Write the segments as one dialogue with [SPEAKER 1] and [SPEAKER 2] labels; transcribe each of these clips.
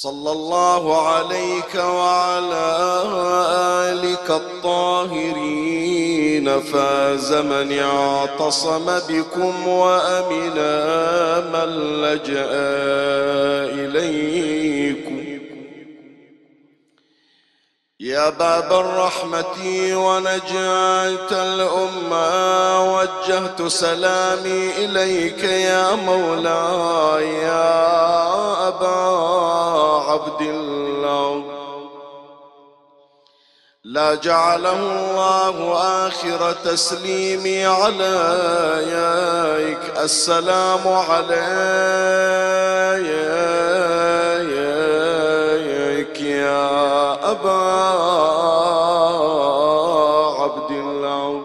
[SPEAKER 1] صلى الله عليك وعلى آلك الطاهرين. فاز من اعتصم بكم وأمنا من لجأ إليكم. يا باب الرحمة ونجاة الأمة وجهت سلامي إليك يا مولاي يا أبا عبد الله. لا جعله الله آخر تسليمي عليك السلام عليك. أبا عبد الله.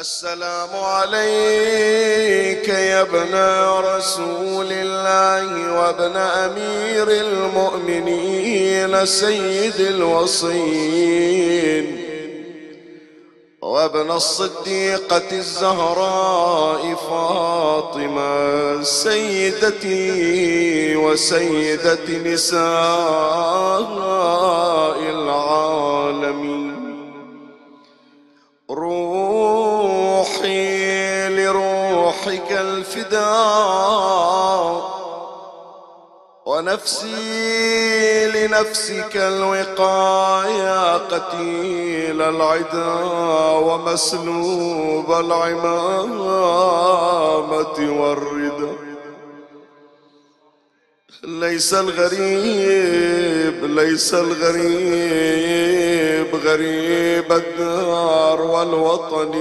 [SPEAKER 1] السلام عليك يا ابن رسول الله وابن أمير المؤمنين سيد الوصين وابن الصديقة الزهراء فاطمة سيدتي وسيدة نساء العالمين. روحي لروحك الفداء ونفسي لنفسك الوقاية قتيل العدا ومسلوب العمامة والردى ليس الغريب ليس الغريب غريب الدار والوطن.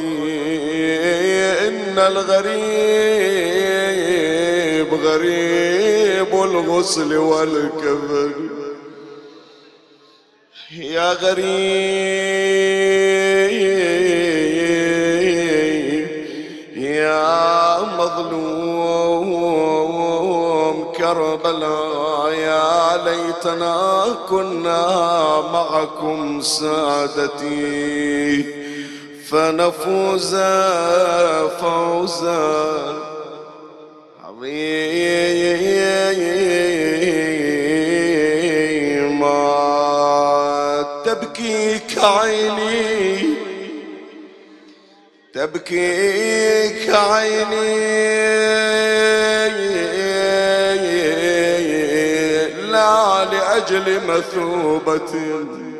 [SPEAKER 1] إن الغريب غريب الغسل والكفن يا غريب يا مظلوم كربلاء يا ليتنا كنا معكم سادتي. فنفوز فوزا عظيما تبكيك عيني تبكيك عيني لا لأجل مثوبة.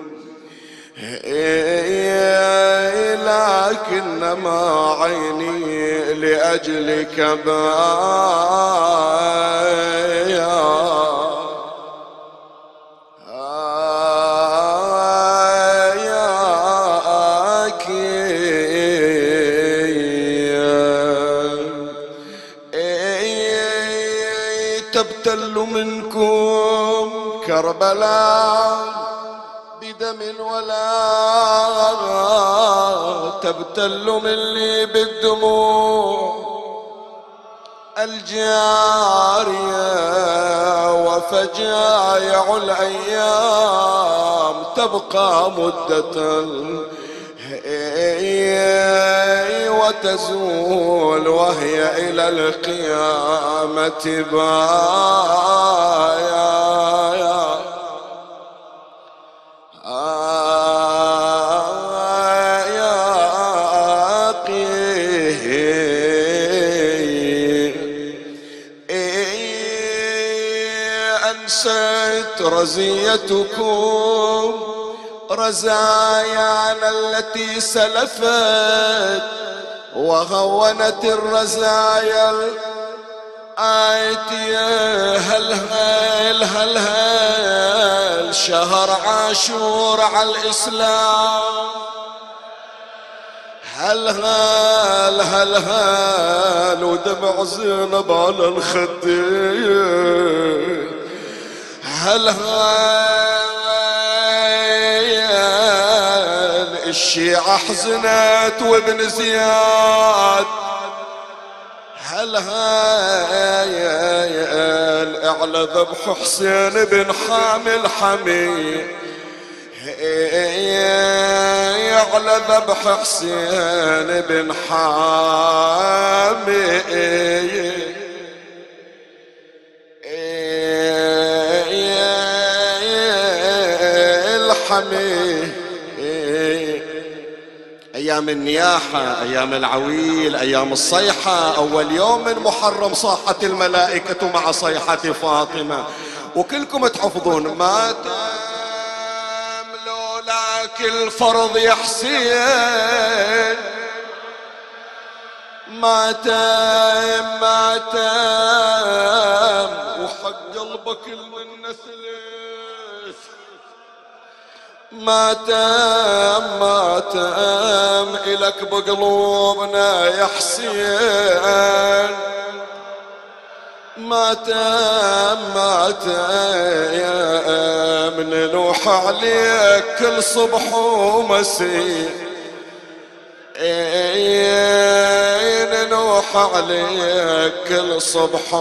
[SPEAKER 1] لكنما عيني لأجلك بايا. تبتل منكم كربلاء. تبتل مني بالدموع الجارية وفجايع الأيام تبقى مدة وتزول وهي إلى القيامة بايا أنست رزيتكم رزايانا التي سلفت وهونت الرزايا آيتي هل هل هل هل شهر عاشور على الإسلام؟ هل هل هل هل ودمع زينب على الخدين هل الشيعة حزنت وابن زياد. هل هل اعلى ذبح حسين بن حامل حميد. يعلى ذبح حسين بن حامي الحمي أيام النياحة أيام العويل أيام الصيحة. أول يوم من محرم صاحت الملائكة مع صيحة فاطمة. وكلكم تحفظون مات كل فرض يا حسين. ما تام ما تام وحق قلبك ما تام ما تام إلك بقلوبنا يا حسين. مات مات يا من نوح عليك كل صبح ومسيء. نوح عليك كل صبح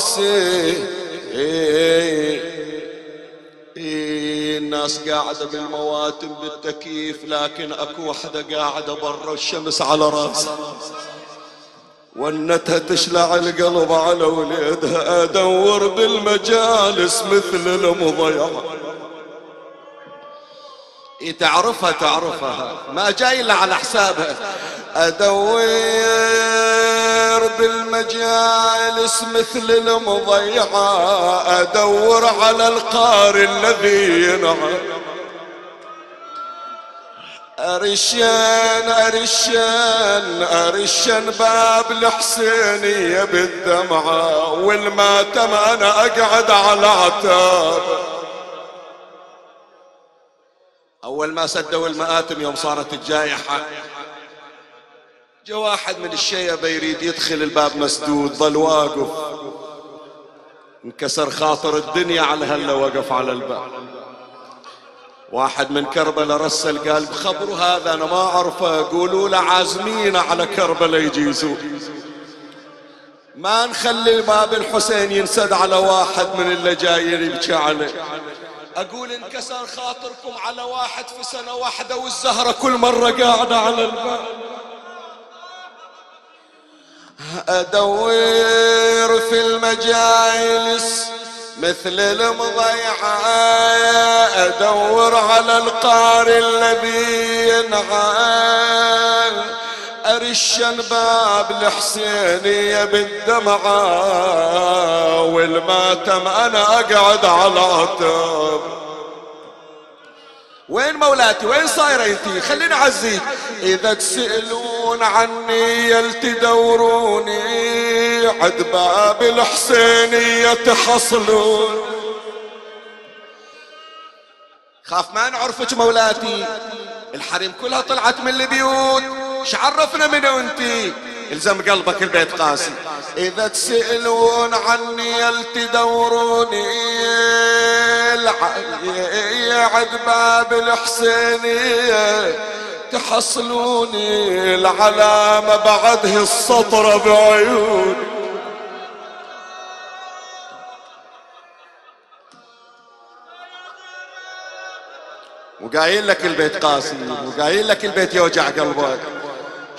[SPEAKER 1] مسيء الناس قاعدة بالمواتم بالتكييف لكن أكو وحدة قاعدة برا الشمس على راسها ونتها تشلع القلب على وليدها. أدور بالمجالس مثل المضيعة تعرفها تعرفها. ما جاي إلا على حسابها. أدور بالمجالس مثل المضيعة أدور على القاري الذي ينعم أرشان أرشان أرشان باب الحسينية بالدمعة والماتم أنا أقعد على عتاب. أول ما سدوا المآتم يوم صارت الجائحة جاء واحد من الشيبة يريد يدخل الباب مسدود ظل واقف. انكسر خاطر الدنيا على هلا وقف على الباب. واحد من كربلاء رسل قال بخبروا هذا أنا ما أعرفه. قولوا له عازمين على كربلاء يجيزوا. ما نخلي باب الحسين ينسد على واحد من اللي جايين يبكي عليه. أقول انكسر خاطركم على واحد في سنة واحدة والزهرة كل مرة قاعدة على الباب. أدور في المجالس مثل المضيعة أدور على القاري الذي ينعال ارشن باب الحسينية بالدمعة والماتم أنا أقعد على عتب وين مولاتي؟ وين صايرة انتي؟ خليني أعزيك. إذا تسألون عني يلتدوروني عد باب الحسينية تحصلون. خاف ما نعرفك مولاتي. الحريم كلها طلعت من البيوت. شعرفنا من انتي؟ إلزم قلبك البيت قاسي إذا تسألون عني يلتدوروني عد باب الحسينية. تحصلوني العلامة بعده السطرة بعيوني. وقايل لك البيت قاسي وقايل لك البيت يوجع قلبك.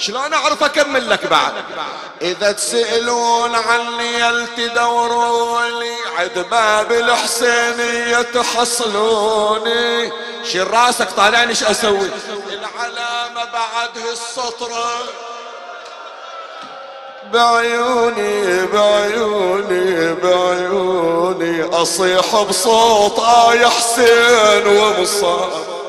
[SPEAKER 1] شلون أعرف أكمل لك بعد؟ إذا تسألون عني يلتدوروني عد باب الحسينية تحصلوني. شيل راسك طالعني إيش أسوي؟ العلامة بعد هالسطرة بعيوني بعيوني بعيوني أصيح بصوت آه يا حسين ومصاب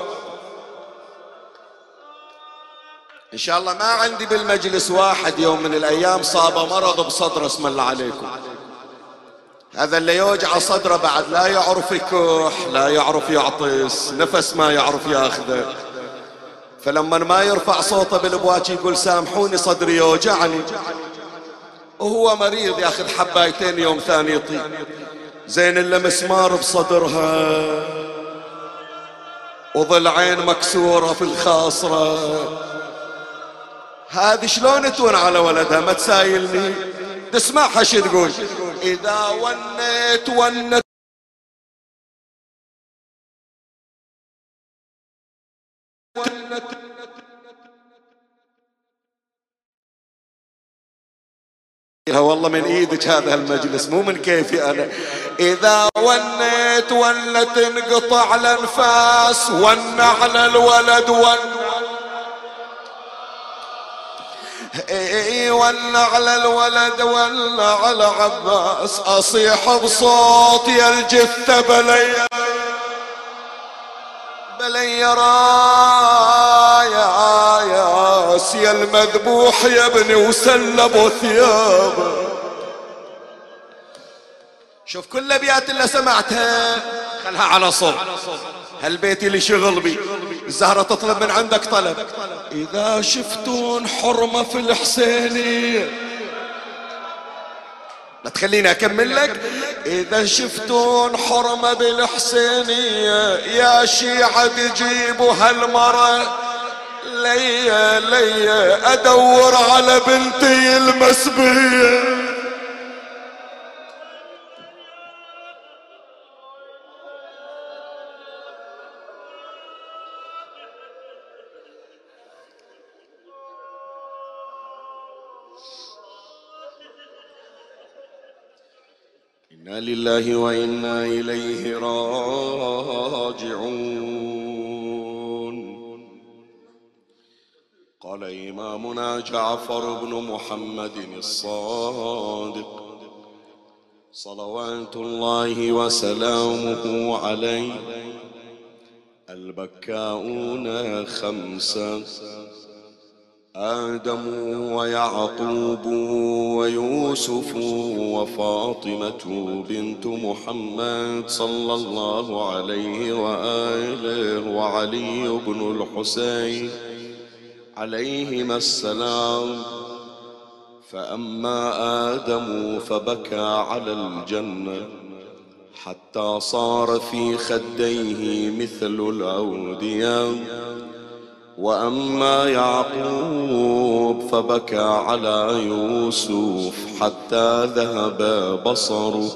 [SPEAKER 1] إن شاء الله ما عندي بالمجلس واحد يوم من الأيام صاب مرض بصدره اسم الله عليكم. هذا اللي يوجع صدره بعد لا يعرف يكح لا يعرف يعطس نفس ما يعرف ياخذه. فلما ما يرفع صوته بالبواكي يقول سامحوني صدري يوجعني. وهو مريض ياخذ حبايتين يوم ثاني يطيب. زين الا مسمار بصدرها. وضلعين مكسورة في الخاصرة. هذه شلون تون على ولدها؟ ما تسايلني. تسمعها شو تقول. إذا ونيت ونت والله من إيدك هذا المجلس مو من كيفي أنا. إذا ونيت ولا تنقطع الأنفاس ون على الولد ون اي ولا على الولد ولا على عباس أصيح بصوت يا الجثة بلي بلي رايا يا المذبوح يا ابني وسلبوا ثيابه شوف كل الأبيات اللي سمعتها خلها على صوت هالبيت اللي شغل بي. الزهرة تطلب من عندك طلب. إذا شفتون حرمة في الحسينية لا تخليني أكمل لك. إذا شفتون حرمة بالحسينية يا شيعة تجيبوا هالمرة. ليا ليا أدور على بنتي المسبية. لله وإنا إليه راجعون. قال إمامنا جعفر بن محمد الصادق صلوات الله وسلامه عليه البكاؤون خمسة. آدم ويعقوب ويوسف وفاطمة بنت محمد صلى الله عليه وآله وعلي بن الحسين عليهما السلام. فأما آدم فبكى على الجنة حتى صار في خديه مثل الأودية. وأما يعقوب فبكى على يوسف حتى ذهب بصره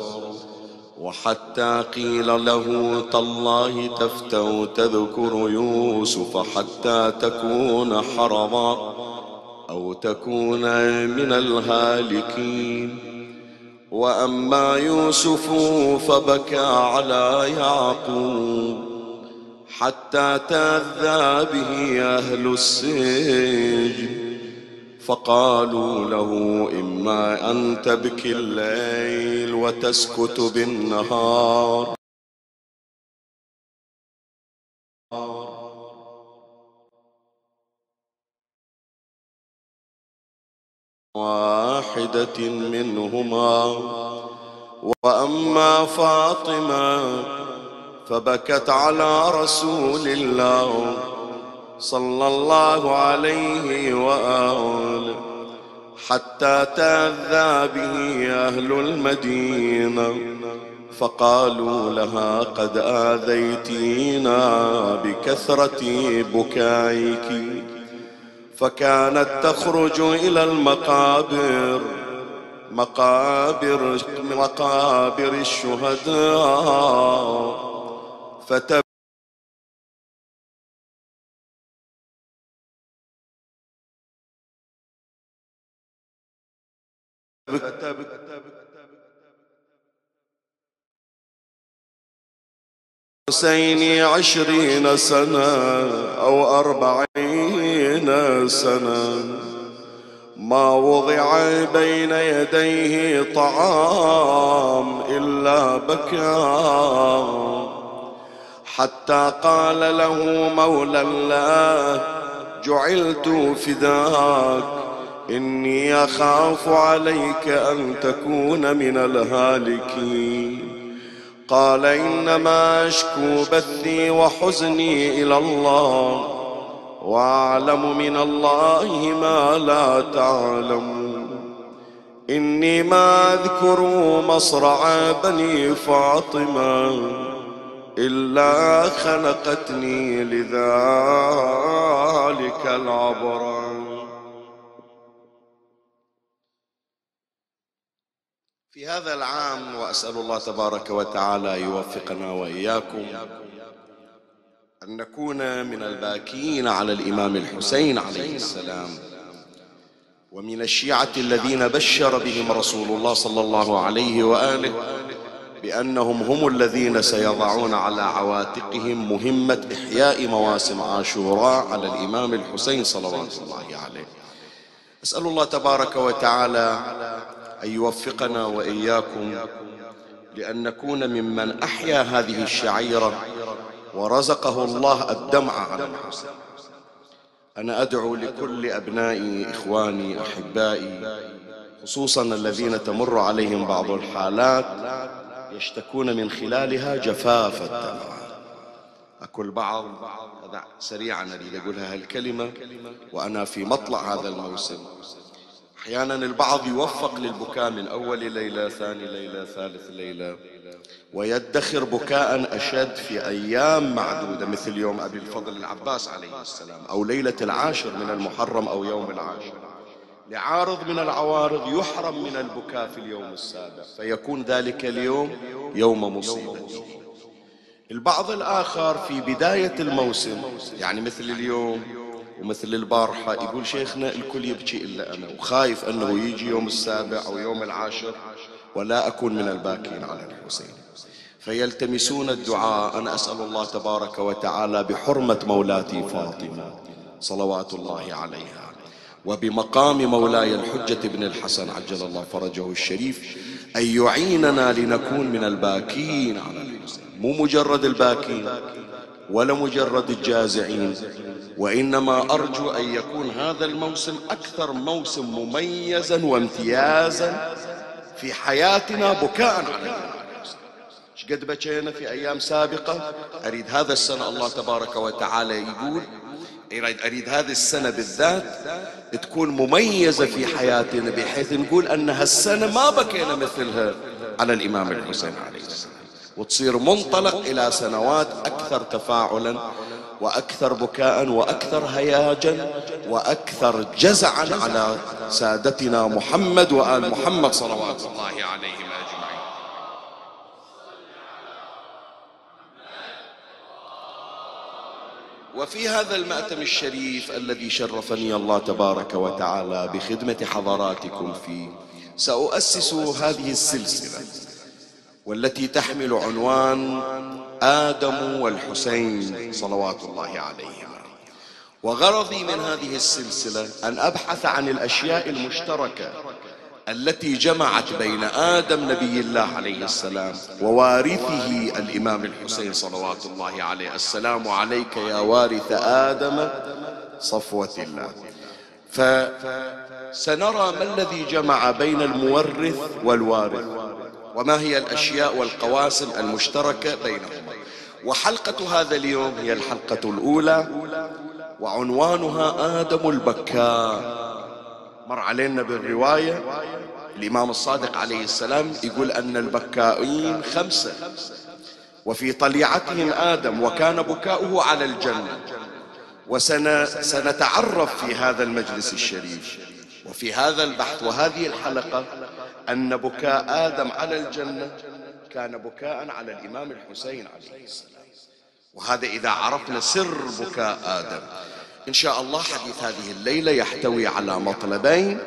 [SPEAKER 1] وحتى قيل له تالله تفتو تذكر يوسف حتى تكون حرضا أو تكون من الهالكين. وأما يوسف فبكى على يعقوب حتى تاذى به أهل السجن. فقالوا له إما أن تبكي الليل وتسكت بالنهار. واحدة منهما. وأما فاطمة فبكت على رسول الله صلى الله عليه وآله حتى تاذى به أهل المدينة. فقالوا لها قد آذيتينا بكثرة بكائك. فكانت تخرج إلى المقابر. مقابر مقابر الشهداء. فتب حسيني عشرين سنة أو أربعين سنة. ما وضع بين يديه طعام إلا بكى. حتى قال له مولى الله جعلت فداك إني أخاف عليك أن تكون من الهالكين. قال إنما أشكو بثي وحزني إلى الله وأعلم من الله ما لا تعلم إني ما أذكر مصرع بني فاطمة إلا خلقتني لذلك العبر. في هذا العام وأسأل الله تبارك وتعالى يوفقنا وإياكم أن نكون من الباكين على الإمام الحسين عليه السلام ومن الشيعة الذين بشر بهم رسول الله صلى الله عليه وآله بأنهم هم الذين سيضعون على عواتقهم مهمة إحياء مواسم عاشوراء على الإمام الحسين صلوات الله عليه. أسأل الله تبارك وتعالى أن يوفقنا وإياكم لأن نكون ممن أحيا هذه الشعيرة ورزقه الله الدمع على الحسين أنا أدعو لكل أبنائي إخواني أحبائي خصوصا الذين تمر عليهم بعض الحالات يشتكون من خلالها جفاف الدمع. أكو البعض هذا سريعا أريد أقولها هالكلمة وأنا في مطلع هذا الموسم. أحيانا البعض يوفق للبكاء من أول ليلة ثاني ليلة ثالث ليلة ويدخر بكاء أشد في أيام معدودة مثل يوم أبي الفضل العباس عليه السلام أو ليلة العاشر من المحرم أو يوم العاشر. لعارض من العوارض يحرم من البكاء في اليوم السابع فيكون ذلك اليوم يوم مصيبة. البعض الآخر في بداية الموسم يعني مثل اليوم ومثل البارحة يقول شيخنا الكل يبكي إلا أنا وخايف أنه يجي يوم السابع أو يوم العاشر ولا أكون من الباكين على الحسين. فيلتمسون الدعاء أنا أسأل الله تبارك وتعالى بحرمة مولاتي فاطمة صلوات الله عليها. وبمقام مولاي الحجة بن الحسن عجل الله فرجه الشريف أن يعيننا لنكون من الباكين على الحسين. مو مجرد الباكين ولا مجرد الجازعين وإنما أرجو أن يكون هذا الموسم أكثر موسم مميزا وامتيازا في حياتنا بكاء على قد بكينا في أيام سابقة؟ أريد هذا السنة الله تبارك وتعالى يقول أريد, هذه السنة بالذات تكون مميزة في حياتنا بحيث نقول أن هالسنة ما بكينا مثلها على الإمام الحسين عليه السلام. وتصير منطلق إلى سنوات أكثر تفاعلا وأكثر بكاء وأكثر هياجا وأكثر جزعا على سادتنا محمد وآل محمد صلوات الله عليهم وفي هذا المأتم الشريف الذي شرفني الله تبارك وتعالى بخدمة حضراتكم فيه سأؤسس هذه السلسلة والتي تحمل عنوان آدم والحسين صلوات الله عليهما. وغرضي من هذه السلسلة أن أبحث عن الأشياء المشتركة التي جمعت بين آدم نبي الله عليه السلام ووارثه الإمام الحسين صلوات الله عليه السلام عليك يا وارث آدم صفوة الله. فسنرى ما الذي جمع بين المورث والوارث وما هي الأشياء والقواسم المشتركة بينهما. وحلقة هذا اليوم هي الحلقة الأولى وعنوانها آدم البكاء. مر علينا بالرواية الإمام الصادق عليه السلام يقول أن البكائين خمسة وفي طليعتهم آدم وكان بكاؤه على الجنة وسنتعرف في هذا المجلس الشريف. وفي هذا البحث وهذه الحلقة أن بكاء آدم على الجنة كان بكاء على الإمام الحسين عليه السلام. وهذا إذا عرفنا سر بكاء آدم. إن شاء الله حديث هذه الليلة يحتوي على مطلبين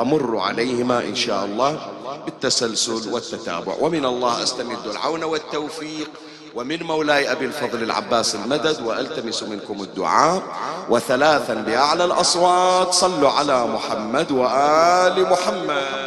[SPEAKER 1] أمر عليهما إن شاء الله بالتسلسل والتتابع. ومن الله أستمد العون والتوفيق. ومن مولاي أبي الفضل العباس المدد وألتمس منكم الدعاء. وثلاثا بأعلى الأصوات صلوا على محمد وآل محمد.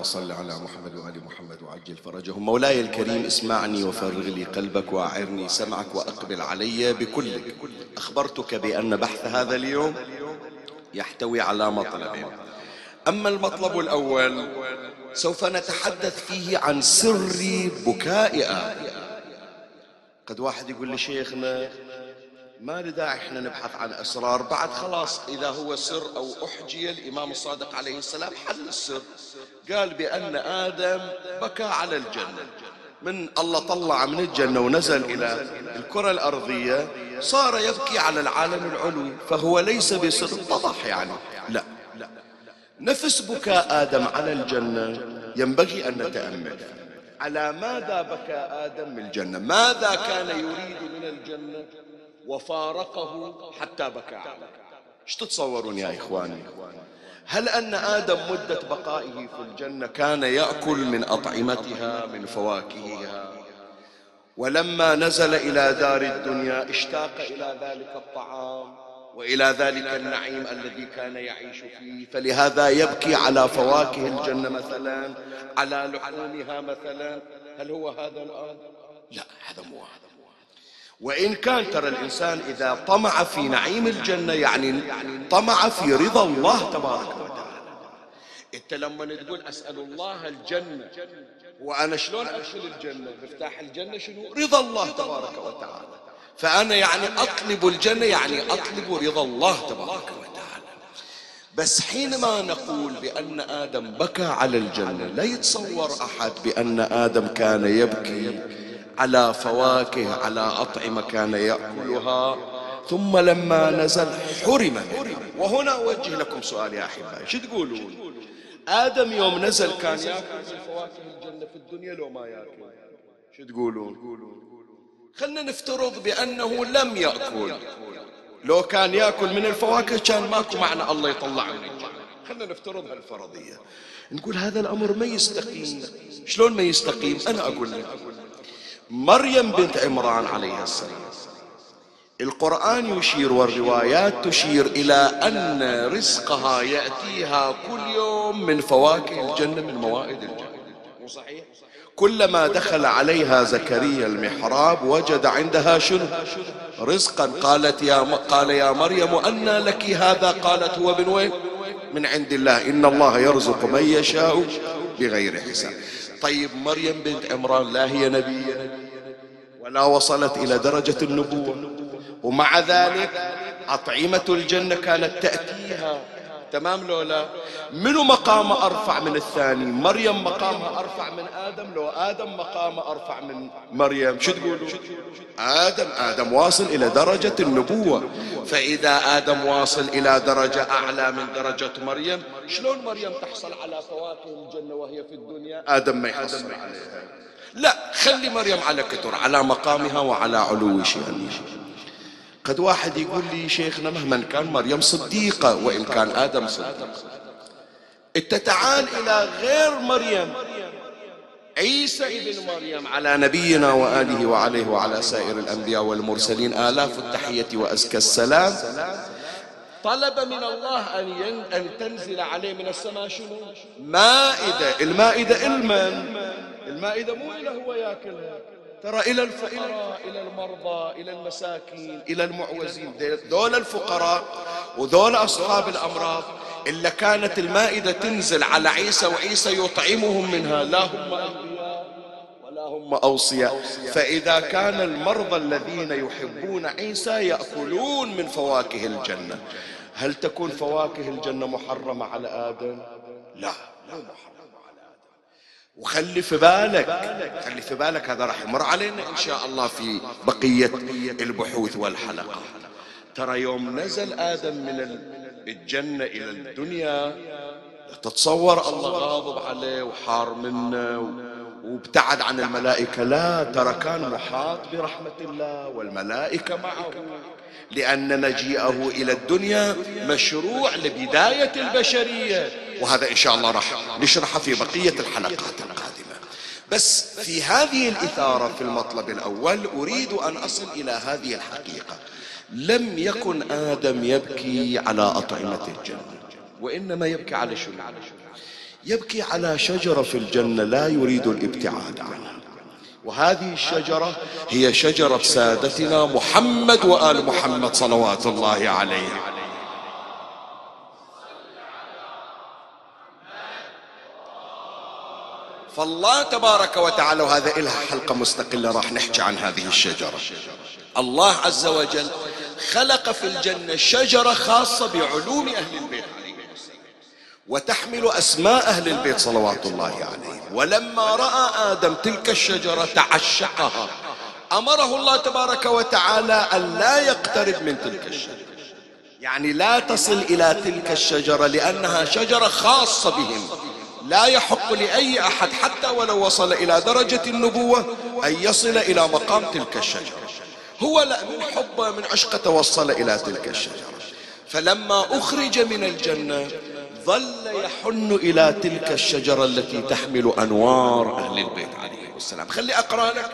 [SPEAKER 1] اللهم صل على محمد وآل محمد وعجل فرجهم. مولاي الكريم اسمعني وفرغ لي قلبك وأعرني سمعك وأقبل علي بكلك. أخبرتك بأن بحث هذا اليوم يحتوي على مطلبين أما المطلب الأول سوف نتحدث فيه عن سر بكاء. قد واحد يقول لشيخنا ما داعي إحنا نبحث عن أسرار. بعد خلاص إذا هو سر أو أحجي الإمام الصادق عليه السلام حل السر. قال بأن آدم بكى على الجنة. من الله طلع من الجنة ونزل إلى الكرة الأرضية صار يبكي على العالم العلوي فهو ليس بسر. اتضح يعني؟ لا. نفس بكاء آدم على الجنة ينبغي أن نتأمل. على ماذا بكى آدم من الجنة؟ ماذا كان يريد من الجنة؟ وفارقه حتى بكى. عليه إيش تتصورون يا إخواني؟ هل أن آدم مدة بقائه في الجنة كان يأكل من أطعمتها من فواكهها؟ ولما نزل إلى دار الدنيا اشتاق إلى ذلك الطعام وإلى ذلك النعيم الذي كان يعيش فيه. فلهذا يبكي على فواكه الجنة مثلا على لحومها مثلا. هل هو هذا الآن؟ لا هذا مو هذا. وإن كان ترى الإنسان إذا طمع في نعيم الجنة يعني طمع في رضا الله تبارك وتعالى. أنت لما تقول أسأل الله الجنة وأنا شلون أدخل الجنة؟ مفتاح الجنة شنو؟ رضا الله تبارك وتعالى. فأنا يعني أطلب الجنة يعني أطلب رضا الله تبارك وتعالى. بس حينما نقول بأن آدم بكى على الجنة لا يتصور أحد بأن آدم كان يبكي. على فواكه على أطعمة كان يأكلها. ثم لما نزل حرم وهنا أوجه لكم سؤال يا أحبائي. شو تقولون؟ آدم يوم نزل كان يأكل فواكه الجنة في الدنيا لو ما يأكل. شو تقولون؟ خلنا نفترض بأنه لم يأكل. لو كان يأكل من الفواكه كان ماكو معنى الله يطلع من خلنا نفترض هالفرضية. نقول هذا الأمر ما يستقيم. شلون ما يستقيم؟ أنا أقول لك. مريم بنت عمران عليه السلام. القرآن يشير والروايات تشير إلى أن رزقها يأتيها كل يوم من فواكه الجنة من موائد الجنة. صحيح؟ كلما دخل عليها زكريا المحراب وجد عندها شنو؟ رزقا. قالت يا م... قال يا مريم أن لك هذا؟ قالت هو من وين؟ من عند الله. إن الله يرزق من يشاء بغير حساب. طيب مريم بنت عمران لا هي نبية ولا وصلت إلى درجة النبوة. ومع ذلك أطعمة الجنة كانت تأتيها. تمام لو لا منو مقامه أرفع من الثاني؟ مريم مقامها أرفع من آدم لو آدم مقامه أرفع من مريم؟ شو تقولوا؟ آدم آدم واصل إلى درجة النبوة. فإذا آدم واصل إلى درجة أعلى من درجة مريم شلون مريم تحصل على فواكه الجنة وهي في الدنيا؟ آدم ما يحصل عليها. لا خلي مريم على كتر على مقامها وعلى علو شأنها. قد واحد يقول لي شيخنا مهما كان مريم صديقة وإن كان آدم صديق. أنت تعال إلى غير مريم. عيسى ابن مريم على نبينا وآله وعليه وعلى سائر الأنبياء والمرسلين آلاف التحية وأزكى السلام. طلب من الله أن أن تنزل عليه من السماء شنو؟ مائدة. المائدة المائدة مو إلى هو ياكلها ترى إلى الفقراء إلى المرضى إلى المساكين إلى المعوزين. دول الفقراء ودول أصحاب الأمراض إلا كانت المائدة تنزل على عيسى وعيسى يطعمهم منها. لا هم أنبياء ولا هم أوصياء. فإذا كان المرضى الذين يحبون عيسى يأكلون من فواكه الجنة. هل تكون فواكه الجنة محرمة على آدم؟ لا لا محرمة. وخلي في بالك خلي في بالك هذا راح يمر علينا إن شاء الله في بقية البحوث والحلقة. ترى يوم نزل آدم من الجنة إلى الدنيا تتصور الله غاضب عليه وحار منه وابتعد عن الملائكة. لا ترى كان محاط برحمة الله والملائكة معه لأن مجيئه إلى الدنيا مشروع لبداية البشرية. وهذا إن شاء الله راح نشرحه في بقية الحلقات القادمة. بس في هذه الإثارة في المطلب الأول أريد أن أصل إلى هذه الحقيقة. لم يكن آدم يبكي على أطعمة الجنة وإنما يبكي على شنو؟ يبكي على شجرة في الجنة لا يريد الابتعاد عنها. وهذه الشجرة هي شجرة سادتنا محمد وآل محمد صلوات الله عليه. فالله تبارك وتعالى وهذا إلها حلقة مستقلة راح نحكي عن هذه الشجرة. الله عز وجل خلق في الجنة شجرة خاصة بعلوم أهل البيت. وتحمل أسماء أهل البيت صلوات الله عليهم. ولما رأى آدم تلك الشجرة تعشقها أمره الله تبارك وتعالى أن لا يقترب من تلك الشجرة. يعني لا تصل إلى تلك الشجرة لأنها شجرة خاصة بهم. لا يحق لأي أحد حتى ولو وصل إلى درجة النبوة أن يصل إلى مقام تلك الشجرة. هو لا من حبه من عشقه توصل إلى تلك الشجرة. فلما أخرج من الجنة ظل يحن إلى تلك الشجرة التي تحمل أنوار أهل البيت عليه السلام. خلي أقرأ لك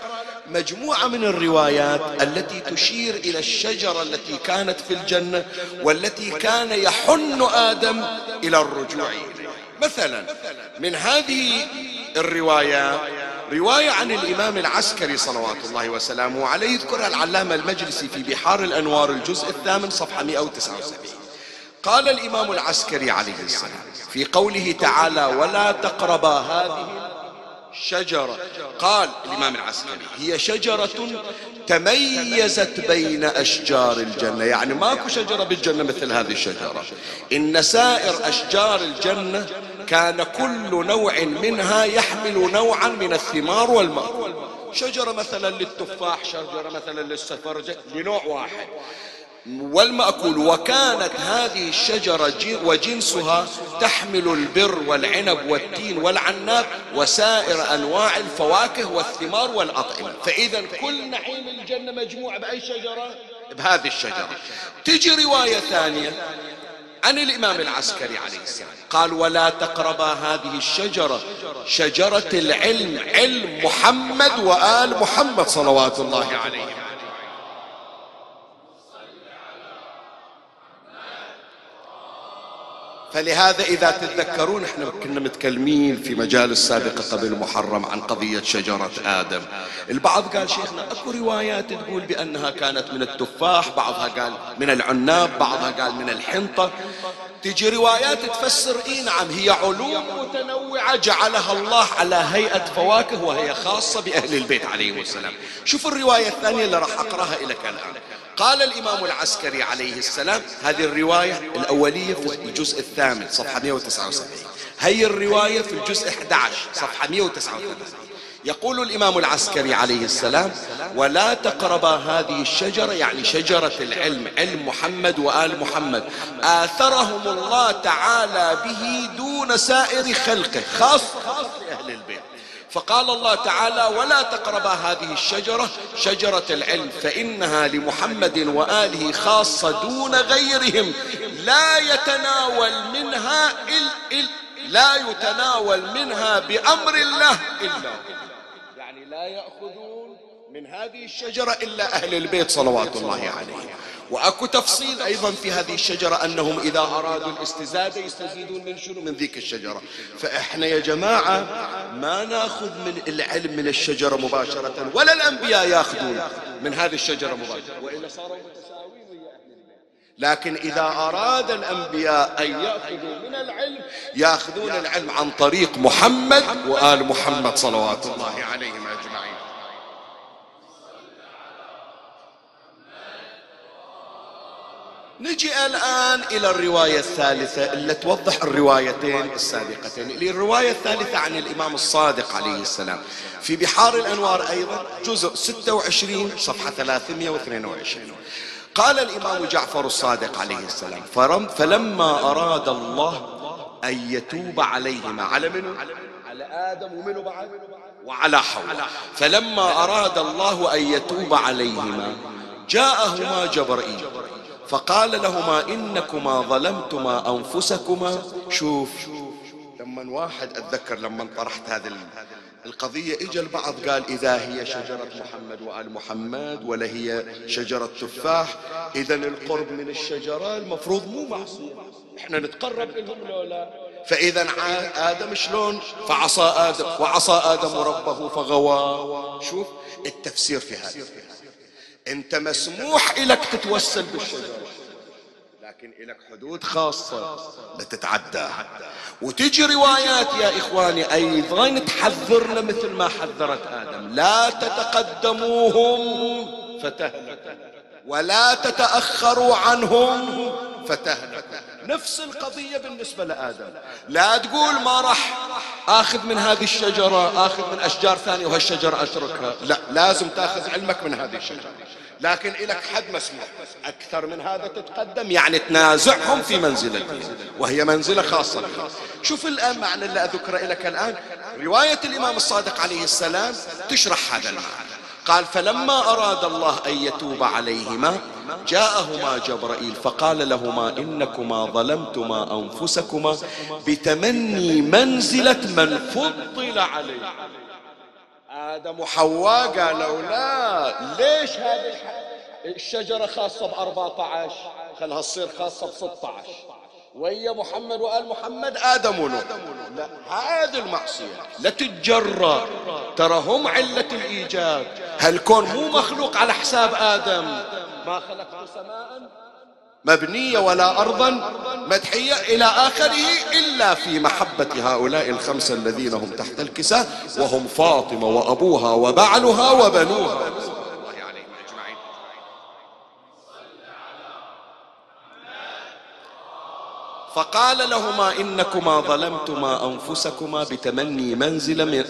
[SPEAKER 1] مجموعة من الروايات التي تشير إلى الشجرة التي كانت في الجنة والتي كان يحن آدم إلى الرجوع إليها. مثلا من هذه الروايات رواية عن الإمام العسكري صلوات الله وسلامه عليه يذكرها العلامة المجلسي في بحار الأنوار الجزء الثامن صفحة 179 قال الإمام العسكري عليه السلام في قوله تعالى ولا تقربا هذه الشجرة قال الإمام العسكري هي شجرة تميزت بين أشجار الجنة. يعني ماكو شجرة بالجنة مثل هذه الشجرة. إن سائر أشجار الجنة كان كل نوع منها يحمل نوعا من الثمار والمأكول. شجرة مثلا للتفاح شجرة مثلا للسفرجة لنوع واحد. والمأكول وكانت هذه الشجرة وجنسها تحمل البر والعنب والتين والعناب وسائر أنواع الفواكه والثمار والأطعمة. فإذا كل نعيم الجنة مجموع بأي شجرة؟ بهذه الشجرة. تجي رواية ثانية عن الإمام العسكري عليه السلام. قال ولا تقربا هذه الشجرة شجرة العلم علم محمد وآل محمد صلوات الله عليهم. فلهذا إذا تتذكرون إحنا كنا متكلمين في مجالس سابقة قبل محرم عن قضية شجرة آدم. البعض قال شيخنا أكو روايات تقول بأنها كانت من التفاح بعضها قال من العناب بعضها قال من الحنطة. تجي روايات تفسر اي نعم هي علوم متنوعة جعلها الله على هيئة فواكه وهي خاصة بأهل البيت عليهم السلام. شوف الرواية الثانية اللي راح أقرأها لك الآن. قال الإمام العسكري عليه السلام هذه الرواية الأولية في الجزء الثامن صفحة 179 هي الرواية في الجزء 11 صفحة 139 يقول الإمام العسكري عليه السلام ولا تقربا هذه الشجرة يعني شجرة العلم علم محمد وآل محمد آثرهم الله تعالى به دون سائر خلقه خاص خاص لأهل البيت. فقال الله تعالى ولا تقربا هذه الشجرة شجرة العلم فإنها لمحمد وآله خاصة دون غيرهم. لا يتناول منها إل إل لا يتناول منها بأمر الله إلا يعني لا يأخذون من هذه الشجرة إلا أهل البيت صلوات الله عليهم. وأكو تفصيل أيضا في هذه الشجرة أنهم إذا أرادوا الاستزادة يستزيدون من شنو؟ من ذيك الشجرة. فإحنا يا جماعة ما نأخذ من العلم من الشجرة مباشرة ولا الأنبياء يأخذون من هذه الشجرة مباشرة. والا صاروا لكن إذا أراد الأنبياء أن يأخذوا من العلم يأخذون العلم عن طريق محمد وآل محمد صلوات الله عليهم. نجي الآن إلى الرواية الثالثة اللي توضح الروايتين السابقتين الرواية الثالثة عن الإمام الصادق عليه السلام. في بحار الأنوار أيضا جزء 26 صفحة 322 قال الإمام جعفر الصادق عليه السلام فلما أراد الله أن يتوب عليهما على منو؟ على آدم ومنو بعد؟ وعلى حواء. فلما أراد الله أن يتوب عليهما جاءهما جبرائيل فقال لهما إنكما ظلمتما أنفسكما. شوف لما واحد أتذكر لما طرحت هذه القضية إجا البعض قال إذا هي شجرة محمد وآل محمد ولا هي شجرة تفاح إذا القرب من الشجرة المفروض مو معصية إحنا نتقرب لهم لولا. فإذا آدم شلون؟ فعصى آدم وعصى آدم ربه فغوى. شوف التفسير في هذا. أنت مسموح لك تتوسل بالشجرة. لكن لك حدود خاصة لا وتجي روايات يا إخواني أيضا تحذرنا مثل ما حذرت آدم. لا تتقدموهم فتهلكوا ولا تتأخروا عنهم فتهلكوا نفس القضية بالنسبة لآدم. لا تقول ما راح آخذ من هذه الشجرة آخذ من أشجار ثانية وهالشجرة أتركها. لا لازم تأخذ علمك من هذه الشجرة. لكن لك حد مسموح. أكثر من هذا تتقدم يعني تنازعهم في منزلتهم وهي منزلة خاصة. شوف الآن معنى اللي أذكره لك الآن. رواية الإمام الصادق عليه السلام تشرح هذا المعنى. قال فلما أراد الله أن يتوب عليهما جاءهما جبرائيل فقال لهما إنكما ظلمتما أنفسكما بتمني منزلة من فضل عليه آدم وحواء قالوا لا ليش هذه؟ الشجرة خاصة ب 14 خلها تصير خاصة ب 16 ويا محمد وآل محمد آدم ونوح. لا هذه المعصية. لا تتجرى ترى هم علة الإيجاد. هالكون مو مخلوق على حساب آدم. ما خلقت سماء؟ مبنية ولا أرضا مدحية إلى آخره إلا في محبة هؤلاء الخمسة الذين هم تحت الكساء وهم فاطمة وأبوها وبعلها وبنوها. فقال لهما إنكما ظلمتما أنفسكما بتمني منزلة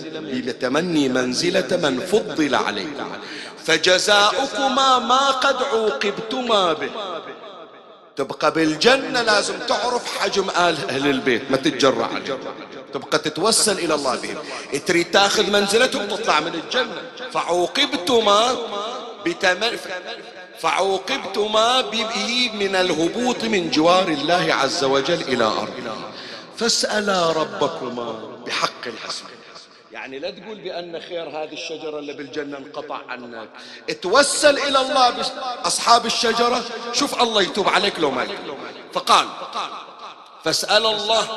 [SPEAKER 1] بتمني منزلة من فضل عليكما. فجزاؤكما ما قد عوقبتما به. تبقى بالجنة لازم تعرف حجم آل أهل البيت ما تتجرع عليهم. تبقى تتوسل إلى الله بهم. تريد تأخذ منزلتهم تطلع من الجنة. فعوقبتما بتمن فعوقبتما به من الهبوط من جوار الله عز وجل إلى أرض. فاسألا ربكما بحق الحسن يعني لا تقول بأن خير هذه الشجرة اللي بالجنة انقطع عنك. اتوسل إلى الله أصحاب الشجرة. شوف الله يتوب عليك لو ما فقال فاسأل الله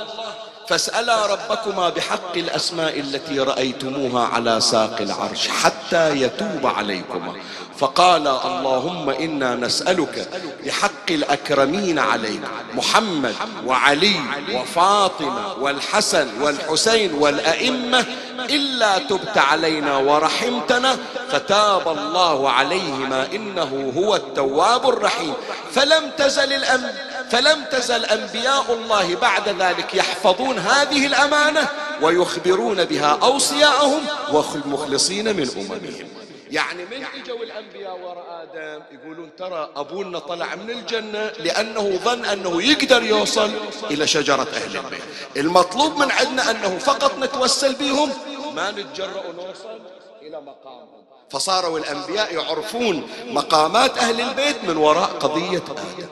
[SPEAKER 1] فاسألا ربكما بحق الأسماء التي رأيتموها على ساق العرش حتى يتوب عليكما. فقال اللهم إنا نسألك بحق الأكرمين عليك محمد وعلي وفاطمة والحسن والحسين والأئمة إلا تبت علينا ورحمتنا فتاب الله عليهما إنه هو التواب الرحيم. فلم تزل الأم فلم تزل أنبياء الله بعد ذلك يحفظون هذه الأمانة ويخبرون بها أوصياءهم والمخلصين من أممهم. يعني من إجوا الأنبياء وراء آدم يقولون ترى أبونا طلع من الجنة لأنه ظن أنه يقدر يوصل إلى شجرة أهل البيت. المطلوب من عندنا أنه فقط نتوسل بهم ما نتجرأ ونوصل إلى مقامهم فصاروا الأنبياء يعرفون مقامات أهل البيت من وراء قضية آدم.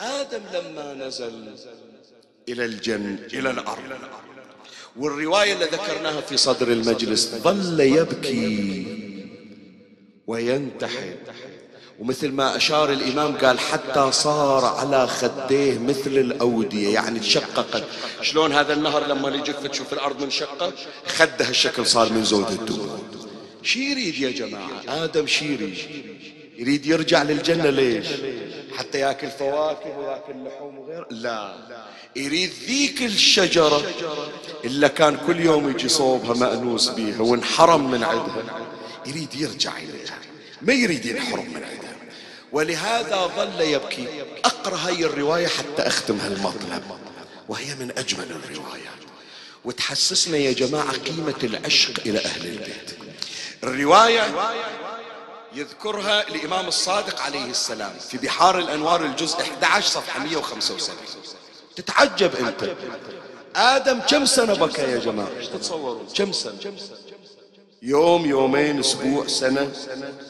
[SPEAKER 1] آدم لما نزل إلى الجنه إلى الأرض. والرواية اللي ذكرناها في صدر المجلس ظل يبكي. وينتحر. ومثل ما أشار الإمام قال حتى صار على خديه مثل الأودية يعني تشققت. شلون هذا النهر لما يجي تشوف الأرض منشقة؟ خده الشكل صار من زود الدود شي يريد يا جماعة؟ آدم شي يريد؟ يريد يرجع للجنة ليش؟ حتى ياكل فواكه وياكل لحوم وغير لا. يريد ذيك الشجرة إلا كان كل يوم يجي صوبها مأنوس بيها وانحرم من عندها يريد يرجع إليها. ما يريد ينحرم من عندها. ولهذا ظل يبكي. أقرأ هاي الرواية حتى أختم هالمطلب. وهي من أجمل الروايات. وتحسسنا يا جماعة قيمة العشق إلى أهل البيت. الرواية يذكرها الإمام الصادق عليه السلام في بحار الأنوار الجزء 11 صفحة 175 تتعجب أنت. آدم كم سنة بكى يا جماعة؟ تتصورون كم سنة؟ يوم يومين أسبوع سنة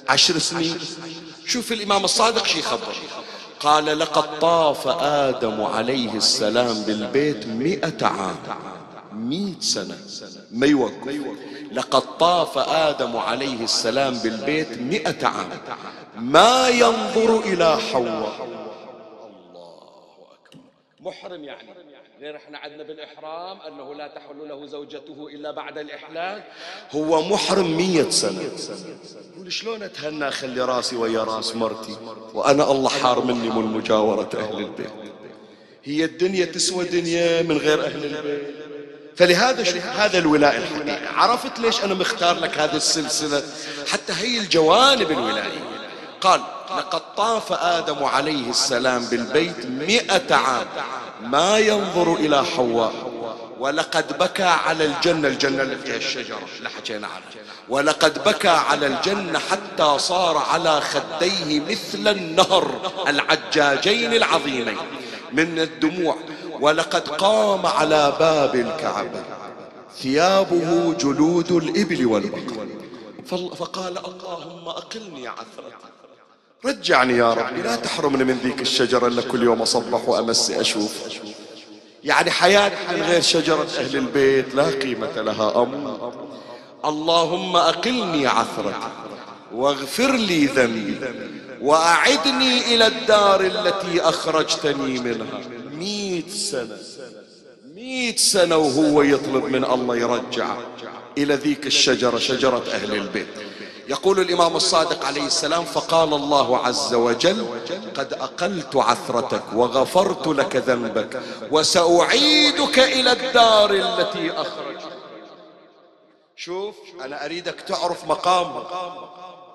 [SPEAKER 1] عشر سنين. شوف الإمام الصادق شي خبر. قال لقد طاف آدم عليه السلام بالبيت مئة عام. مئة سنة. ما يوقف. لقد طاف آدم عليه السلام بالبيت مئة عام. ما ينظر إلى حواء. الله أكبر. محرم يعني. غير إحنا عندنا بالإحرام أنه لا تحل له زوجته إلا بعد الإحلال. هو محرم مية سنة. يقول شلون أتهنى أخلي راسي ويا راس مرتي؟ وأنا الله حار مني من مجاورة أهل البيت. هي الدنيا تسوى دنيا من غير أهل البيت. فلهذا شو هذا الولاء الحقيقي. عرفت ليش أنا مختار لك هذه السلسلة؟ حتى هي الجوانب الولائية. قال لقد طاف آدم عليه السلام بالبيت مئة عام. ما ينظر إلى حواء. ولقد بكى على الجنة الجنة اللي فيها الشجرة اللي حكينا عنها. ولقد بكى على الجنة حتى صار على خديه مثل النهر العجاجين العظيمين من الدموع. ولقد قام على باب الكعبة. ثيابه جلود الإبل والبقر. فقال اللهم أقلني عثرتي رجعني يا ربي لا تحرمني من ذيك الشجرة اللي كل يوم أصبح وأمس أشوف. يعني حياتي من غير شجرة أهل البيت لا قيمة لها أمر اللهم أقلني عثرتي واغفر لي ذنبي وأعدني إلى الدار التي أخرجتني منها. مئة سنة مئة سنة وهو يطلب من الله يرجع إلى ذيك الشجرة شجرة أهل البيت. يقول الإمام الصادق عليه السلام فقال الله عز وجل قد أقلت عثرتك وغفرت لك ذنبك وسأعيدك إلى الدار التي أخرجت. شوف أنا أريدك تعرف مقامهم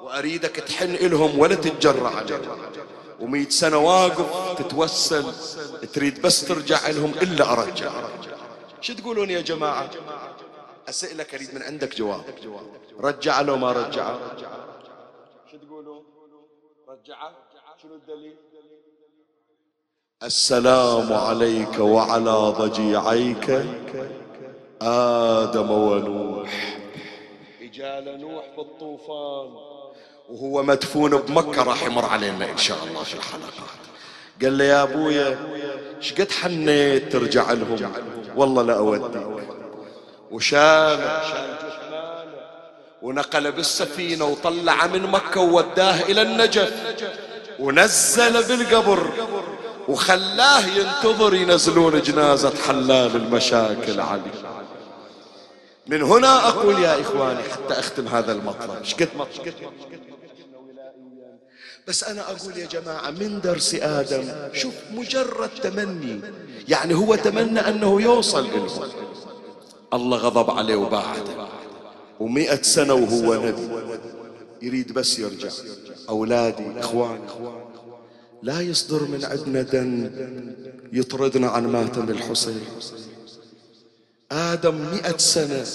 [SPEAKER 1] وأريدك تحن إلهم ولا تتجرع عليهم. ومئة سنة واقف تتوسل تريد بس ترجع لهم إلا أرجع. شو تقولون يا جماعة؟ أسئلك أريد من عندك جواب. رجع لو ما رجع. شو تقولون رجع. شنو الدليل؟ السلام عليك وعلى ضجيعيك آدم ونوح. إجال نوح بالطوفان. وهو مدفون بمكة راح يمر علينا إن شاء الله في الحلقات. قال لي يا أبويا شقد حنيت ترجع لهم؟ والله لا أوديك. وشال ونقل بالسفينة وطلع من مكة ووداه إلى النجف. ونزل بالقبر وخلاه ينتظر ينزلون جنازة حلال المشاكل علي. من هنا أقول يا إخواني حتى أختم هذا المطلب. بس أنا أقول يا جماعة من درس آدم شوف مجرد تمني. يعني هو تمنى أنه يوصل إليه. الله غضب عليه وباعده. ومئة سنة وهو نبي. يريد بس يرجع. أولادي إخواني. لا يصدر من عندنا دم يطردنا عن ماتم الحسين. آدم مئة سنة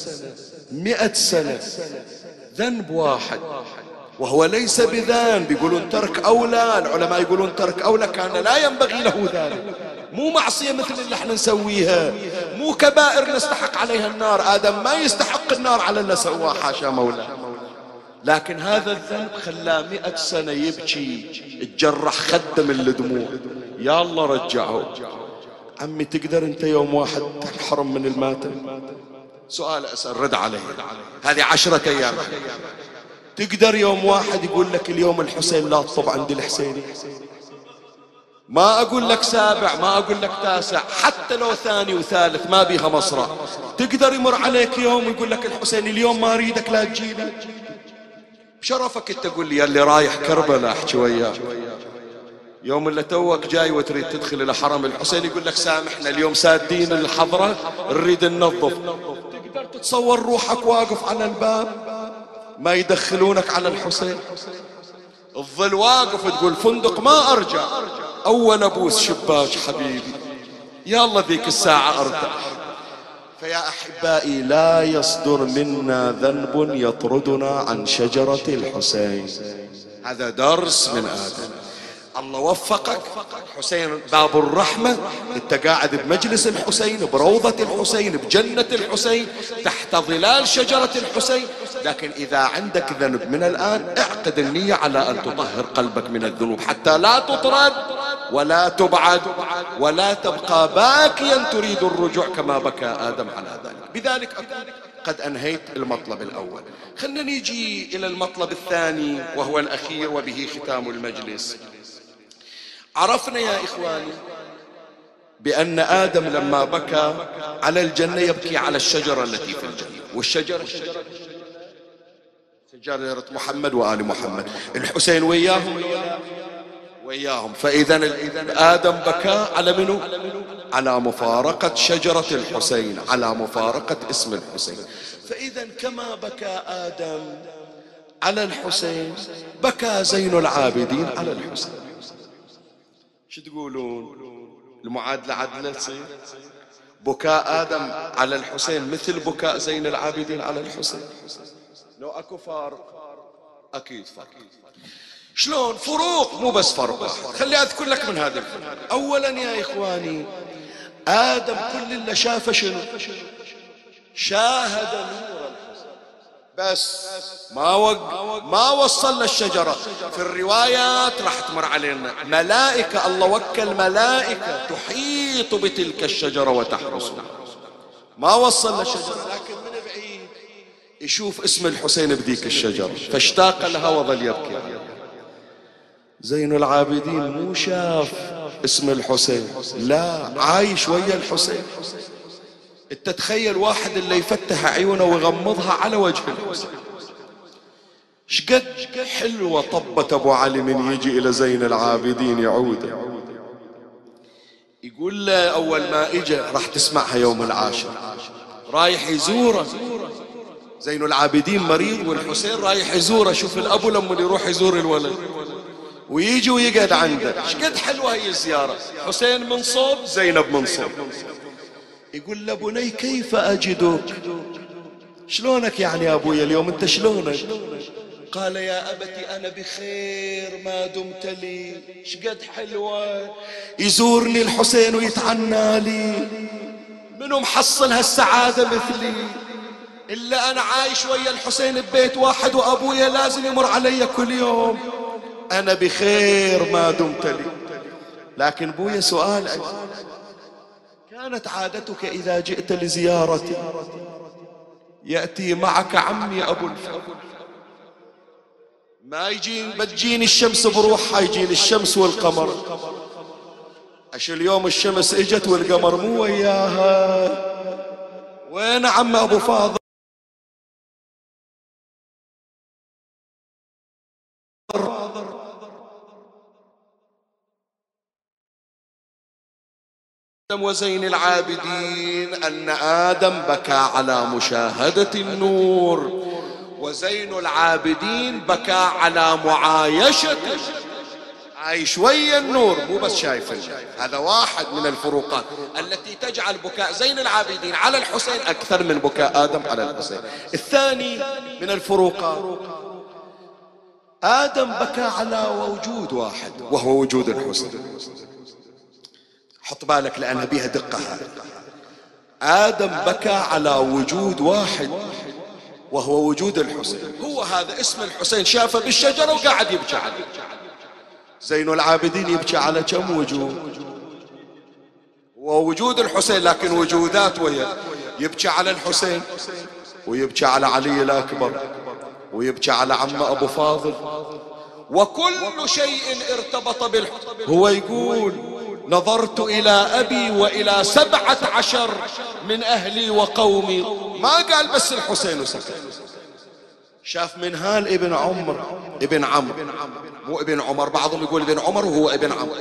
[SPEAKER 1] مئة سنة ذنب واحد. وهو ليس بذنب. يقولون ترك أولى العلماء يقولون ترك أولى كان لا ينبغي له ذلك. مو معصية مثل اللي إحنا نسويها. مو كبائر نستحق عليها النار. آدم ما يستحق النار على اللي سواه حاشا مولاه لكن هذا الذنب خلاه مئة سنة يبكي تجرح خده من الدموع. يا الله رجعه. عمي تقدر انت يوم واحد تحرم من الماتم؟ سؤال أسأل رد عليه. هذه عشرة أيام. تقدر يوم واحد يقول لك اليوم الحسين لا تطب عند الحسيني ما أقول لك سابع ما أقول لك تاسع حتى لو ثاني وثالث ما بيها مصرع. تقدر يمر عليك يوم ويقول لك الحسين اليوم ما أريدك لا تجينا بشرفك إنت تقول لي اللي رايح كربلاء أحكي وياك. يوم اللي توك جاي وتريد تدخل إلى حرم الحسين يقول لك سامحنا اليوم سادين الحضرة نريد ننظف. تقدر تتصور روحك واقف على الباب ما يدخلونك على الحسين. الظل واقف تقول فندق ما أرجع. أول ابوس شباك حبيبي يا الله ذيك الساعة أرتاح. فيا أحبائي لا يصدر منا ذنب يطردنا عن شجرة الحسين. هذا درس من آدم. الله وفقك. حسين باب الرحمة. أنت قاعد بمجلس الحسين بروضة الحسين بجنة الحسين تحت ظلال شجرة الحسين. لكن إذا عندك ذنب من الآن اعقد النية على أن تطهر قلبك من الذنوب حتى لا تطرد. ولا تبعد ولا تبقى باكيا تريد الرجوع كما بكى آدم على ذلك. بذلك أكون قد أنهيت المطلب الأول. خلنا نيجي إلى المطلب الثاني وهو الأخير وبه ختام المجلس. عرفنا يا إخواني بأن آدم لما بكى على الجنة يبكي على الشجرة التي في الجنة. والشجرة شجرة محمد وآل محمد. الحسين وياهم؟ وإياهم. فإذا آدم بكى على منو؟ على مفارقة شجرة الحسين على مفارقة اسم الحسين. فإذا كما بكى آدم على الحسين بكى زين العابدين على الحسين. شو تقولون؟ المعادلة عدلة بكاء آدم على الحسين مثل بكاء زين العابدين على الحسين. لو أكو فارق أكيد فرق شلون؟ فروق مو بس فرق خلي أذكر لك من هذا. أولا يا إخواني آدم كل اللي شافه شنو؟ شاهد بس ما وق... ما وصل للشجرة. في الروايات راح تمر علينا. ملائكة الله وكل ملائكة تحيط بتلك الشجرة وتحرسها. ما وصل للشجرة. لكن من بعيد يشوف اسم الحسين بذيك الشجرة. فاشتاق لها وظل يبكي زين العابدين مو شاف اسم الحسين. لا عايش ويا الحسين. انت تخيل واحد اللي يفتح عيونه ويغمضها على وجه الحسين. شقد حلوة طبة أبو علي من يجي إلى زين العابدين يعود. يقول له أول ما اجى راح تسمعها يوم العاشر. رايح يزوره. زين العابدين مريض والحسين رايح يزوره. شوف الابو لما يروح يزور الولد. ويجي ويقعد عنده شقد حلوة هي الزيارة؟ حسين من صوب زينب من صوب. يقول له بني كيف أجدك؟ شلونك يعني يا أبويا اليوم؟ أنت شلونك؟ قال يا أبتي أنا بخير ما دمت لي. شقد حلوة؟ يزورني الحسين ويتعنى لي. منو محصل هالسعادة مثلي؟ إلا أنا عايش ويا الحسين ببيت واحد وأبويا لازم يمر علي كل يوم. أنا بخير ما دمت لي. لكن بويا سؤال. كانت عادتك إذا جئت لزيارتي؟ يأتي معك عمي أبو الفضل. ما يجين بتجيني الشمس بروحها يجيني الشمس والقمر. أش اليوم الشمس إجت والقمر مو وياها؟ وين عم أبو فاضل؟ وزين العابدين أن آدم بكى على مشاهدة النور وزين العابدين بكى على معايشة عايش ويا النور مو بس شايف هذا واحد من الفروقات التي تجعل بكاء زين العابدين على الحسين أكثر من بكاء آدم على الحسين. الثاني من الفروقات آدم بكى على وجود واحد وهو وجود الحسين. حط بالك لأن بها دقة. آدم بكى على وجود واحد وهو وجود الحسين. هو هذا اسم الحسين شافه بالشجرة وقاعد يبكي عليه زين العابدين يبكي على كم وجود ووجود الحسين لكن وجودات ويا. يبكي على الحسين ويبكي على علي الأكبر ويبكي على عم أبو فاضل. وكل شيء ارتبط بالحسين هو يقول نظرت إلى أبي وإلى سبعة عشر من أهلي وقومي. ما قال بس الحسين وسكت. شاف منهال ابن عمر ابن عمرو مو ابن عمر بعضهم يقول ابن عمر وهو ابن عمرو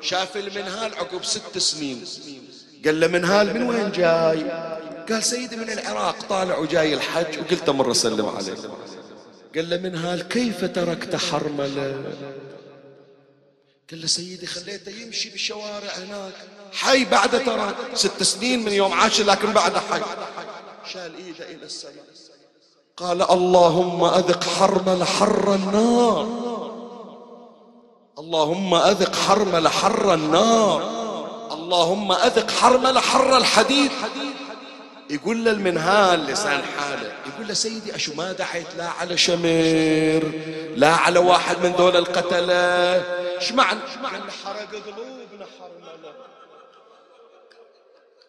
[SPEAKER 1] شاف المنهال عقب ست سنين. قال له منهال من وين جاي؟ قال سيدي من العراق طالع وجاي الحج. وقلت مرة سلم عليه قال له منهال كيف تركت حرملة؟ قال له سيدي خليته يمشي بالشوارع هناك. حي بعد ترى ست سنين من يوم عاش لكن بعد حي. شال إيده إلى السماء. قال اللهم أذق حرمل حر النار. اللهم أذق حرمل حر النار. اللهم أذق حرمل حر الحديد. يقول له المنهال لسان حاله. يقول له سيدي أشو ما دعيت لا على شمر لا على واحد من دول القتلة. إيش معنى؟ حرق قلوبنا حرملة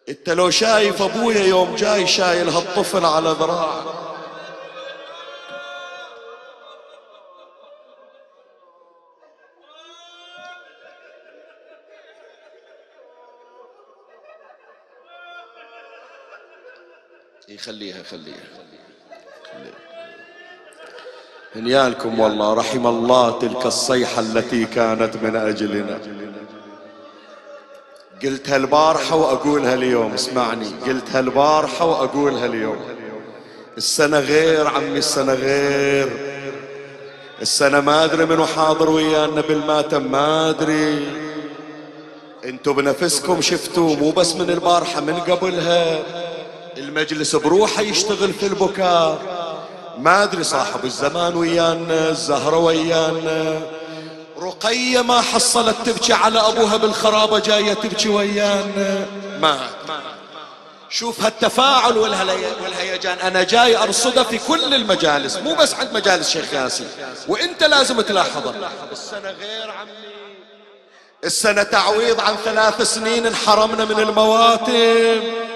[SPEAKER 1] إنت لو شايف أبويا يوم جاي شايل هالطفل على ذراعه خليها خليها. هنيالكم والله رحم الله تلك الصيحة التي كانت من أجلنا. قلتها البارحة وأقولها اليوم اسمعني. قلتها البارحة وأقولها اليوم. السنة غير عمي السنة غير. السنة ما أدري منو حاضر ويانا بالماتم ما أدري. انتو بنفسكم شفتوا مو بس من البارحة من قبلها. المجلس بروحه يشتغل في البكاء. ما أدري صاحب الزمان ويانا الزهرة ويانا. رقية ما حصلت تبكي على أبوها بالخرابة جاية تبكي ويانا. ما شوف هالتفاعل والهيجان. أنا جاي أرصده في كل المجالس مو بس عند مجالس شيخ ياسين. وإنت لازم تلاحظه. السنة غير عمي. السنة تعويض عن ثلاث سنين انحرمنا من المواتم.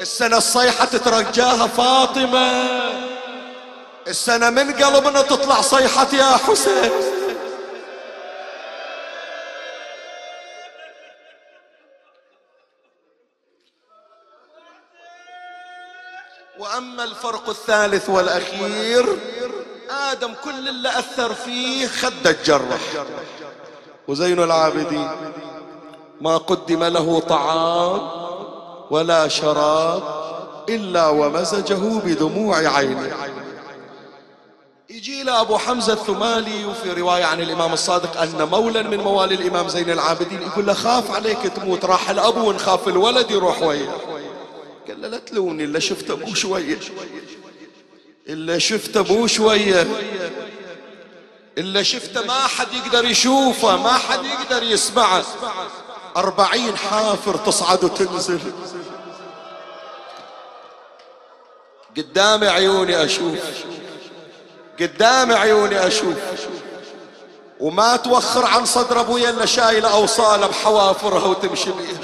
[SPEAKER 1] السنة الصيحة تترجاها فاطمة. السنة من قلبنا تطلع صيحة يا حسين. وأما الفرق الثالث والأخير آدم كل اللي أثر فيه خد الجرح. وزين العابدين ما قدم له طعام. ولا شراب إلا ومزجه بدموع عينه. يجي له أبو حمزة الثمالي وفي رواية عن الإمام الصادق أن مولا من موالي الإمام زين العابدين يقول له خاف عليك تموت راح الأبو ونخاف الولد يروح وياه. قال له لا تلوني إلا شفت أبوه شوية. إلا شفت أبوه شوية. إلا شفته ما حد يقدر يشوفه ما حد يقدر يسمعه. أربعين حافر تصعد وتنزل. قدام عيوني أشوف. قدام عيوني أشوف. وما توخر عن صدر أبويا إلا شايلة أوصالة بحوافرها وتمشي بيها.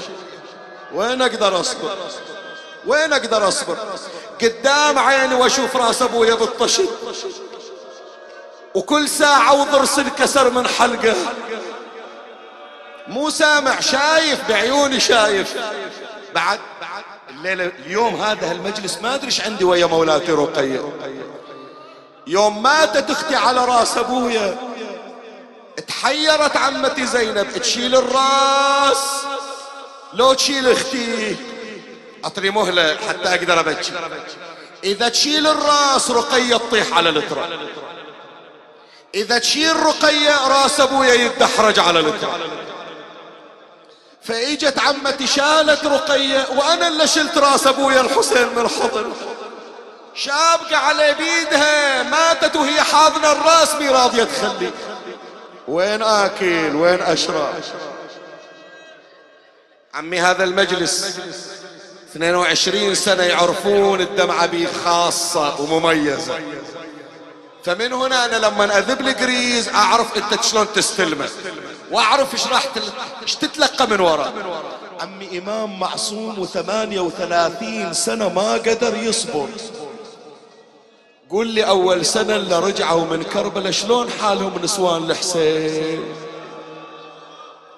[SPEAKER 1] وين أقدر أصبر؟ وين أقدر أصبر؟ قدام عيني وأشوف رأس أبويا بالطشت وكل ساعة وضرس انكسر من حلقة. مو سامع شايف بعيوني شايف. بعد الليلة اليوم هذا المجلس ما إيش عندي ويا مولاتي رقية. يوم ماتت أختي على راس أبويا. تحيرت عمتي زينب. تشيل الراس. لو تشيل أختي اعطني مهلة حتى أقدر أبكي. إذا تشيل الراس رقية تطيح على الترى إذا تشيل رقية راس أبويا يتدحرج على الترى فإجت عمتي شالت رقية وأنا اللي شلت راس أبويا الحسين من الحضن. شابقة على بيدها ماتت وهي حاضنة الراس مي راضية تخلي. وين اكل وين اشرب عمي هذا المجلس 22 سنة يعرفون الدمعة بي خاصة ومميزة. فمن هنا أنا لما أذب القريز أعرف أنت شلون تستلمه. واعرف إيش راح إيش تتلقى من وراه عمي إمام معصوم وثمانية وثلاثين سنة ما قدر يصبر. قول لي أول سنة اللي رجعوا من كربلاء شلون حالهم نسوان الحسين؟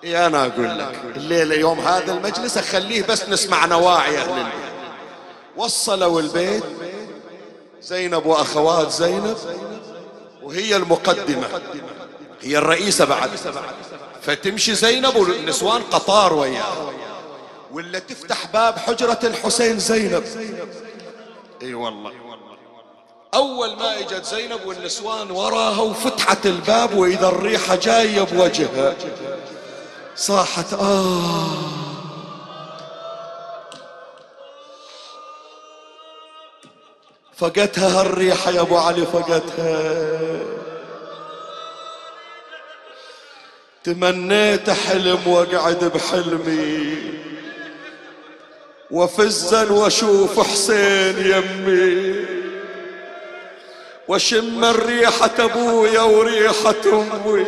[SPEAKER 1] يا أنا أقول لك الليلة يوم هذا المجلس أخليه بس نسمع نواعي أهل البيت. وصلوا البيت زينب وأخوات زينب وهي المقدمة هي الرئيسة بعد. فتمشي زينب والنسوان قطار وياها ولا تفتح باب حجرة الحسين زينب. إي والله. أول ما إجت زينب والنسوان وراها وفتحت الباب وإذا الريحة جاية بوجهها صاحت آه. فقتها هالريحة يا أبو علي فقتها تمنيت حلم وقعد بحلمي. وفزا واشوف حسين يمي. وشم الريحة ابويا وريحة امي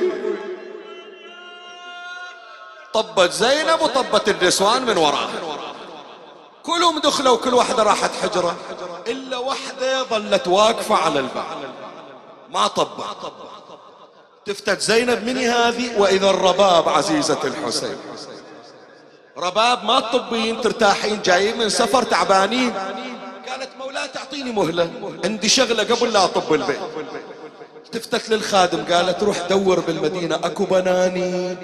[SPEAKER 1] طبت زينب وطبت النسوان من وراها كلهم دخلوا كل واحدة راحت حجرة. إلا واحدة ظلت واقفة على الباب ما طبت. تفتت زينب مني هذه وإذا الرباب عزيزة الحسين. رباب ما تطبين ترتاحين جايين من سفر تعبانين. قالت مولاي تعطيني مهلة. عندي شغلة قبل لا أطب البيت. تفتت للخادم قالت روح دور بالمدينة أكو بناني.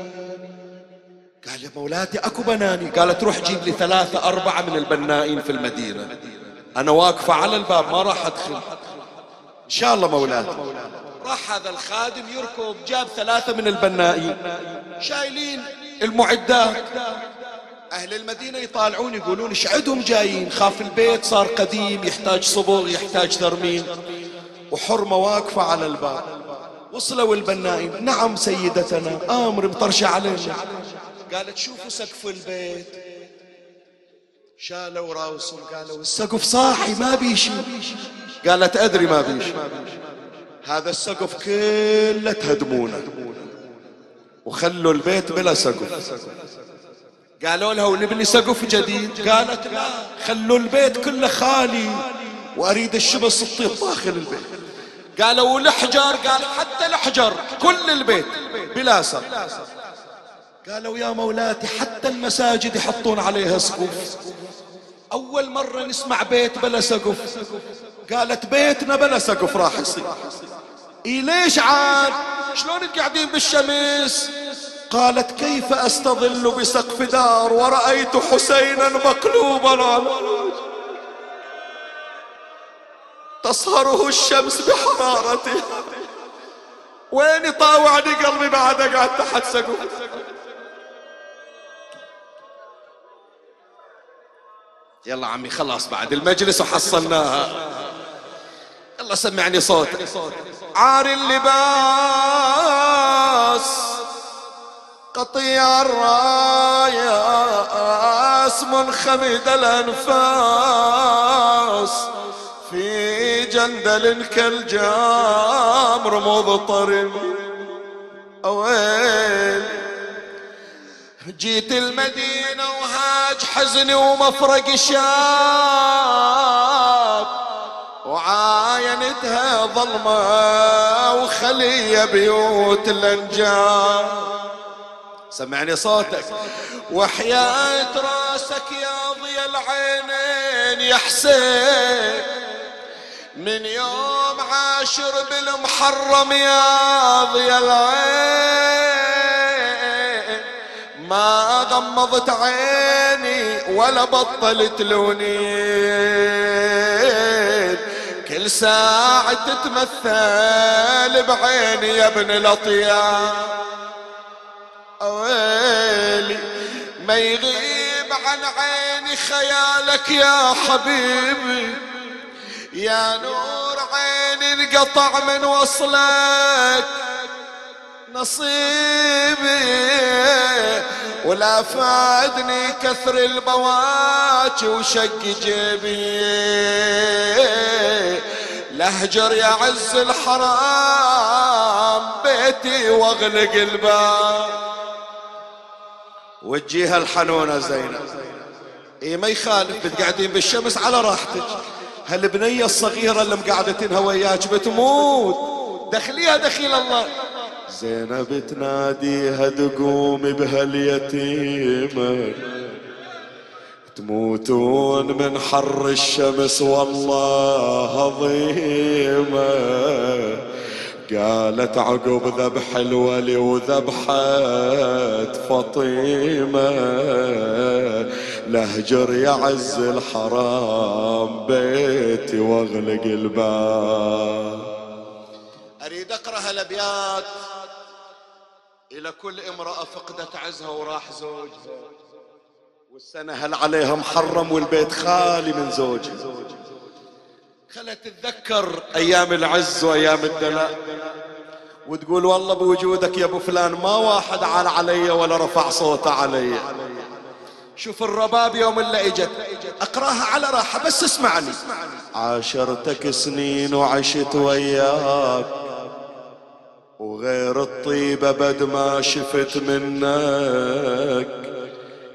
[SPEAKER 1] قال يا مولاتي أكو بناني. قالت روح جيب لي ثلاثة أربعة من البنائين في المدينة. أنا واقفة على الباب ما راح أدخل. إن شاء الله مولاتي. راح هذا الخادم يركض جاب ثلاثة من البنائين شايلين المعدات أهل المدينة يطالعون يقولون إيش عندهم جايين؟ خاف البيت صار قديم يحتاج صبغ يحتاج ترميم. وحرمة واقفة على الباب. وصلوا البنائين نعم سيدتنا آمر مطرشة علينا. قالت شوفوا سقف البيت. شالوا راسهم قالوا السقف صاحي ما بيشي. قالت أدري ما بيشي. هذا السقف كله تهدمونه. وخلوا البيت بلا سقف. قالوا لها ونبني سقف جديد. قالت لا خلوا البيت كله خالي. وأريد الشمس تطير داخل البيت. قالوا والحجر قال حتى الحجر كل البيت بلا سقف. قالوا يا مولاتي حتى المساجد يحطون عليها سقوف أول مرة نسمع بيت بلا سقف. قالت بيتنا بلا سقف راح يصير. إيه ليش عاد؟ شلون قاعدين بالشمس؟ قالت كيف أستظل بسقف دار ورأيت حسينا مقلوبا. تصهره الشمس بحرارته. وين يطاوعني قلبي بعد قاعد تحت سقف يلا عمي خلاص بعد المجلس وحصلناها. يلا سمعني صوتك. عار اللباس قطيع الراياس منخمد الانفاس. في جندل كالجامر مضطرب أويل جيت المدينة وهاج حزني ومفرق شاب وعاينتها ظلمة وخلية بيوت الانجاب سمعني صوتك. وحياة راسك يا ضي العينين يا حسين. من يوم عاشر بالمحرم يا ضي العين. ما غمضت عيني ولا بطلت لونين كل ساعة تتمثل بعيني يا ابن الأطيار ويلي ما يغيب عن عيني خيالك يا حبيبي. يا نور عيني انقطع من وصلك نصيبي. ولا فادني كثر البواج وشق جيبي. لهجر يا عز الحرام بيتي واغلق الباب. وجيها الحنونة زينب. إي ما يخالف بتقعدين بالشمس على راحتك. هالبنية الصغيرة اللي مقعدتينها وياك بتموت. دخليها دخيل الله. زينب تناديها تقوم بهاليتيمة. تموتون من حر الشمس والله عظيمة. قالت عقب ذبح الولي وذبحت فطيمة. لهجر يعز الحرام بيتي واغلق الباب. أريد أقرأ الابيات إلى كل امرأة فقدت عزها وراح زوجها. والسنة هل عليها محرم والبيت خالي من زوجها خلت تتذكر أيام العز وأيام الدلاء وتقول والله بوجودك يا أبو فلان ما واحد عال علي ولا رفع صوته علي. شوف الرباب يوم اللي إجت أقراها على راحة بس اسمعني. عاشرتك سنين وعشت وياك وغير الطيبة بد ما شفت منك.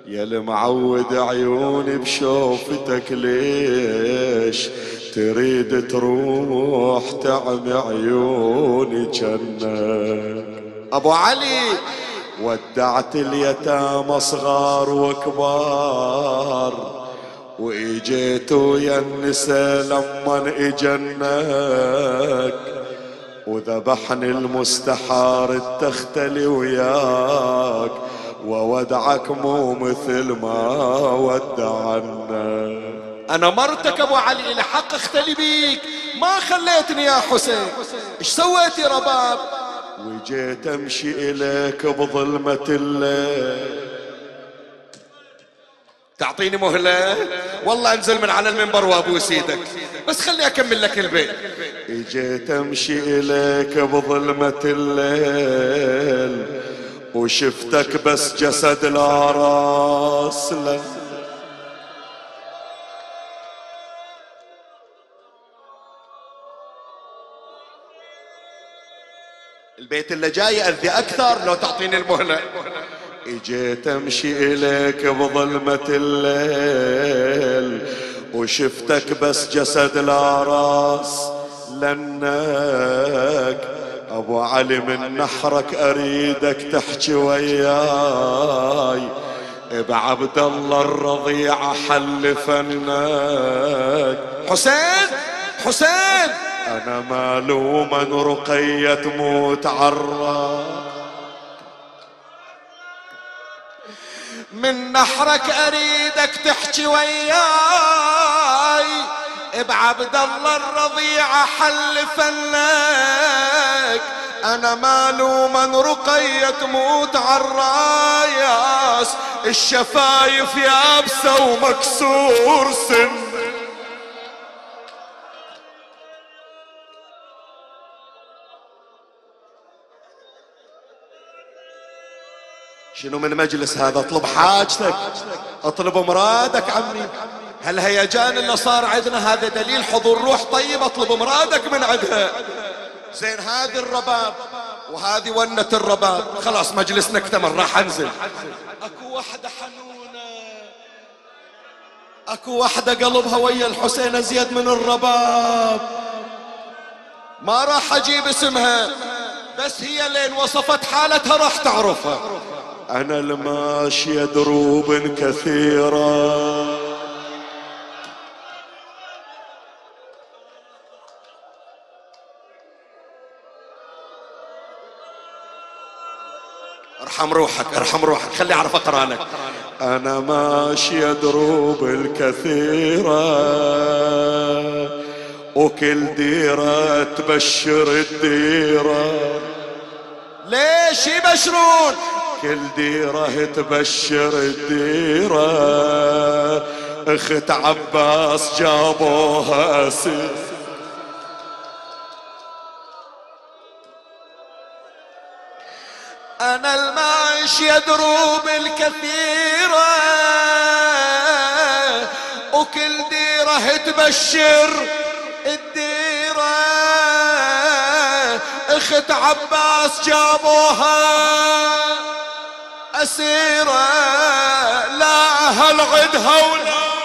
[SPEAKER 1] يا المعود عيوني بشوفتك ليش تريد تروح تعمي عيوني جنك أبو علي ودعت اليتامى صغار وكبار وإجيت ويا النساء لما إجنك وذبحني المستحار التختلي وياك. وودعك مو مثل ما ودعنا. أنا مرتك أبو علي لحق اختلي بيك. ما خليتني يا حسين. إيش سويت يا رباب؟ وجيت أمشي إليك بظلمة الليل. تعطيني مهلة؟ والله انزل من على المنبر وابوس إيدك بس خلي أكمل لك البيت. إجيت أمشي إليك بظلمة الليل. وشفتك بس جسد لا راس البيت اللي جاي أذي أكثر لو تعطيني المهلة. إجيت أمشي إليك بظلمة الليل وشفتك بس جسد لا راس لنك أبو علي من نحرك أريدك تحكي وياي. بعبد الله الرضيع حل فنك حسين! حسين! أنا مالوما رقية تموت عرا من نحرك أريدك تحكي وياي. بعبد الله الرضيع حل فلك. أنا مالوما رقية تموت عالراياس الشفايف يابسة ومكسور سن. شنو من مجلس هذا؟ اطلب حاجتك. اطلب مرادك عمي. هالهيجان اللي صار عندنا هذا دليل حضور روح طيب اطلب مرادك من عندها. زين هذه الرباب وهذه ونة الرباب. خلاص مجلسنا اكتمل راح أنزل. أكو وحدة حنونة. أكو وحدة قلبها ويا الحسين أزيد من الرباب. ما راح أجيب اسمها بس هي لين وصفت حالتها راح تعرفها. أنا الماشية دروب كثيرة. ارحم روحك ارحم روحك. خلي اعرف اقرأ لك. أنا ماشية دروب الكثيرة وكل ديرة تبشر الديرة. ليش يبشرون؟ كل ديرة تبشر الديرة. أخت عباس جابوها أسير. أنا المعيش يدروب الكثيرة وكل ديرة تبشر الديرة. إخت عباس جابوها أسيرة لا أهل عدها ولا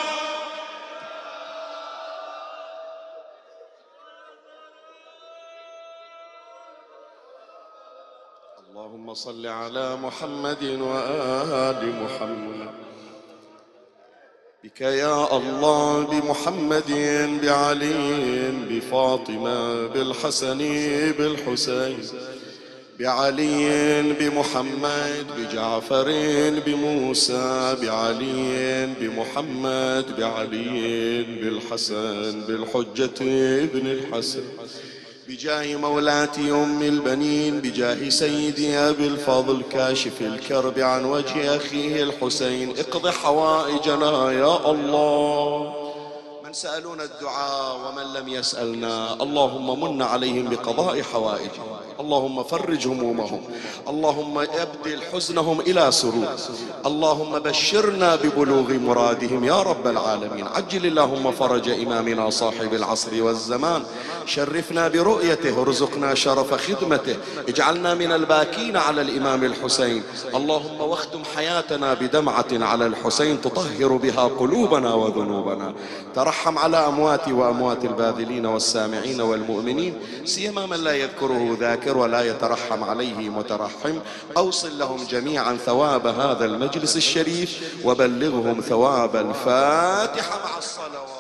[SPEAKER 1] صل على محمد وآل محمد. بك يا الله بمحمد بعلي بفاطمة بالحسن بالحسين. بعلي بمحمد بجعفر بموسى. بعلي بمحمد بعلي بالحسن بالحجة ابن الحسن. بجاه مولاتي أم البنين بجاه سيدي أبي الفضل كاشف الكرب عن وجه أخيه الحسين. اقض حوائجنا يا الله. من سألون الدعاء ومن لم يسألنا. اللهم من عليهم بقضاء حوائجهم اللهم فرج همومهم. اللهم ابدل حزنهم إلى سرور. اللهم بشرنا ببلوغ مرادهم يا رب العالمين. عجل اللهم فرج إمامنا صاحب العصر والزمان. شرفنا برؤيته ارزقنا شرف خدمته. اجعلنا من الباكين على الإمام الحسين. اللهم واختم حياتنا بدمعة على الحسين. تطهر بها قلوبنا وذنوبنا. ترحم على أموات وأموات الباذلين والسامعين والمؤمنين سيما من لا يذكره ذاكر ولا يترحم عليه مترحم. أوصل لهم جميعا ثواب هذا المجلس الشريف وبلغهم ثواب الفاتحة مع الصلوات.